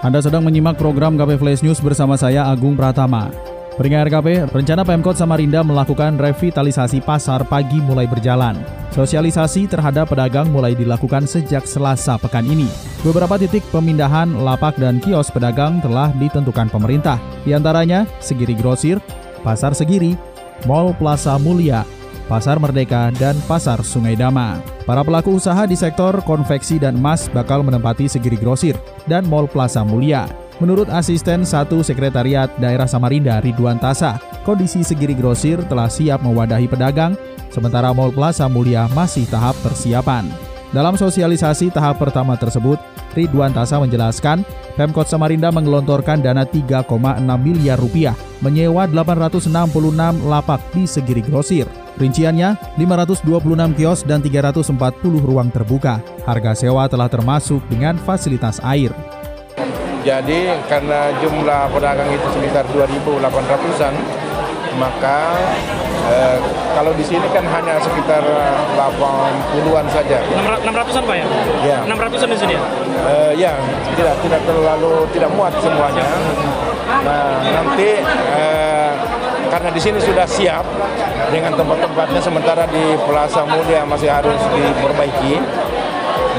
Anda sedang menyimak program KP Flash News bersama saya Agung Pratama. Peringat RKP, rencana Pemkot Samarinda melakukan revitalisasi pasar pagi mulai berjalan. Sosialisasi terhadap pedagang mulai dilakukan sejak Selasa pekan ini. Beberapa titik pemindahan lapak dan kios pedagang telah ditentukan pemerintah. Di antaranya Segiri Grosir, Pasar Segiri, Mall Plaza Mulia, Pasar Merdeka, dan Pasar Sungai Dama. Para pelaku usaha di sektor konveksi dan emas bakal menempati Segiri Grosir dan Mall Plaza Mulia. Menurut asisten satu sekretariat daerah Samarinda Ridwan Tasa, kondisi Segiri Grosir telah siap mewadahi pedagang, sementara Mall Plaza Mulia masih tahap persiapan. Dalam sosialisasi tahap pertama tersebut, Ridwan Tasa menjelaskan, Pemkot Samarinda menggelontorkan dana 3,6 miliar rupiah menyewa 866 lapak di Segiri Grosir. Rinciannya, 526 kios dan 340 ruang terbuka. Harga sewa telah termasuk dengan fasilitas air. Jadi karena jumlah pedagang itu sekitar 2.800-an, maka eh, kalau di sini kan hanya sekitar 80-an saja. 600-an Pak ya? Ya. 600-an di sini ya? Eh, ya, tidak tidak terlalu tidak muat semuanya. Nah, nanti eh, karena di sini sudah siap dengan tempat-tempatnya sementara di Plaza Mulia masih harus diperbaiki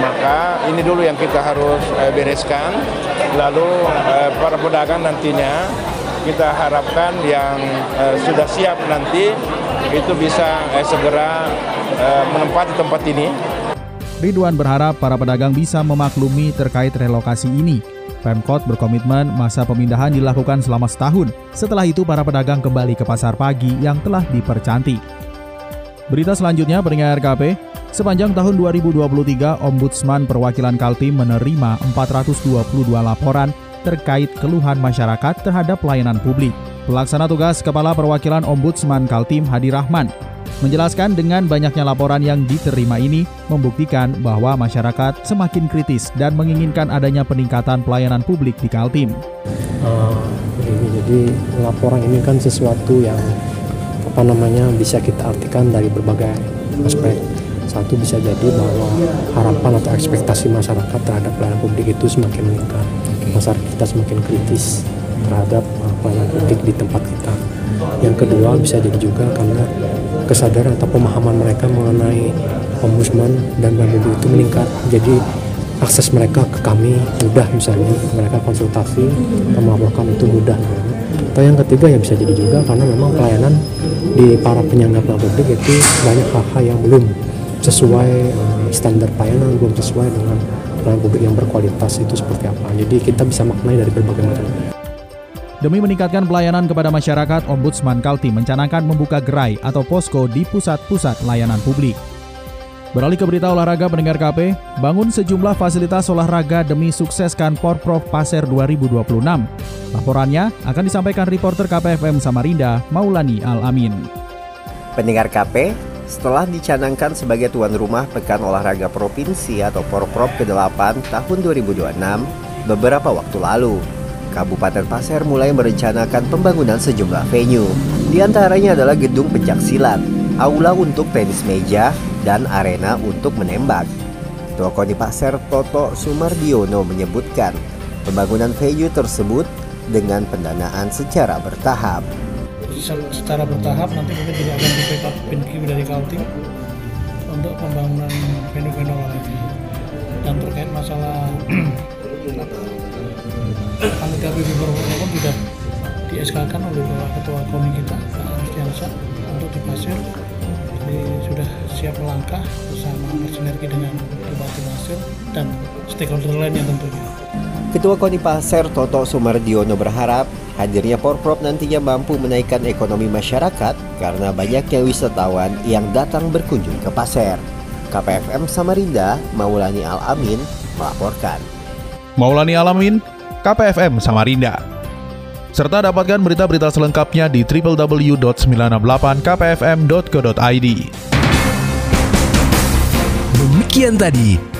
maka ini dulu yang kita harus eh, bereskan lalu eh, para pedagang nantinya kita harapkan yang eh, sudah siap nanti itu bisa eh, segera eh, menempati tempat ini Ridwan berharap para pedagang bisa memaklumi terkait relokasi ini. Pemkot berkomitmen masa pemindahan dilakukan selama setahun. Setelah itu para pedagang kembali ke pasar pagi yang telah dipercantik. Berita selanjutnya peringat RKP, sepanjang tahun 2023 Ombudsman Perwakilan Kaltim menerima 422 laporan terkait keluhan masyarakat terhadap pelayanan publik. Pelaksana tugas Kepala Perwakilan Ombudsman Kaltim Hadi Rahman menjelaskan dengan banyaknya laporan yang diterima ini membuktikan bahwa masyarakat semakin kritis dan menginginkan adanya peningkatan pelayanan publik di Kaltim. Uh, ini jadi laporan ini kan sesuatu yang apa namanya bisa kita artikan dari berbagai aspek. Satu bisa jadi bahwa harapan atau ekspektasi masyarakat terhadap pelayanan publik itu semakin meningkat. Masyarakat kita semakin kritis terhadap pelayanan publik di tempat kita. Yang kedua bisa jadi juga karena kesadaran atau pemahaman mereka mengenai ombudsman dan pelayanan publik itu meningkat. Jadi akses mereka ke kami mudah misalnya mereka konsultasi atau melaporkan itu mudah. Atau yang ketiga ya bisa jadi juga karena memang pelayanan di para penyangga publik itu banyak hal-hal yang belum sesuai uh, standar pelayanan, belum sesuai dengan pelayanan publik yang berkualitas itu seperti apa. Jadi kita bisa maknai dari berbagai macam. Demi meningkatkan pelayanan kepada masyarakat, Ombudsman Kaltim mencanangkan membuka gerai atau posko di pusat-pusat layanan publik. Beralih ke berita olahraga pendengar KP, bangun sejumlah fasilitas olahraga demi sukseskan Porprov Pasir 2026. Laporannya akan disampaikan reporter KPFM Samarinda, Maulani Al-Amin. Pendengar KP, setelah dicanangkan sebagai tuan rumah Pekan Olahraga Provinsi atau Porprov ke-8 tahun 2026, beberapa waktu lalu, Kabupaten Pasir mulai merencanakan pembangunan sejumlah venue. Di antaranya adalah gedung pencak silat, aula untuk tenis meja, dan arena untuk menembak. Ketua KONI Pasir Toto Sumardiono menyebutkan pembangunan venue tersebut dengan pendanaan secara bertahap. Secara bertahap nanti kita juga akan di backup PINQ dari Kaltim untuk pembangunan venue-venue olahraga. Dan terkait masalah panitia PB Purwokerto pun sudah di SK kan oleh Bapak Ketua KONI kita Pak Arustiansa untuk di Pasir jadi sudah siap melangkah bersama bersinergi dengan Bupati Pasir dan stakeholder lainnya tentunya. Ketua KONI Pasir Toto Sumardiono berharap hadirnya Porprov nantinya mampu menaikkan ekonomi masyarakat karena banyaknya wisatawan yang datang berkunjung ke Pasir. KPFM Samarinda, Maulani Al-Amin melaporkan. Maulani Alamin, KPFM Samarinda. Serta dapatkan berita-berita selengkapnya di www.968kpfm.co.id. Demikian tadi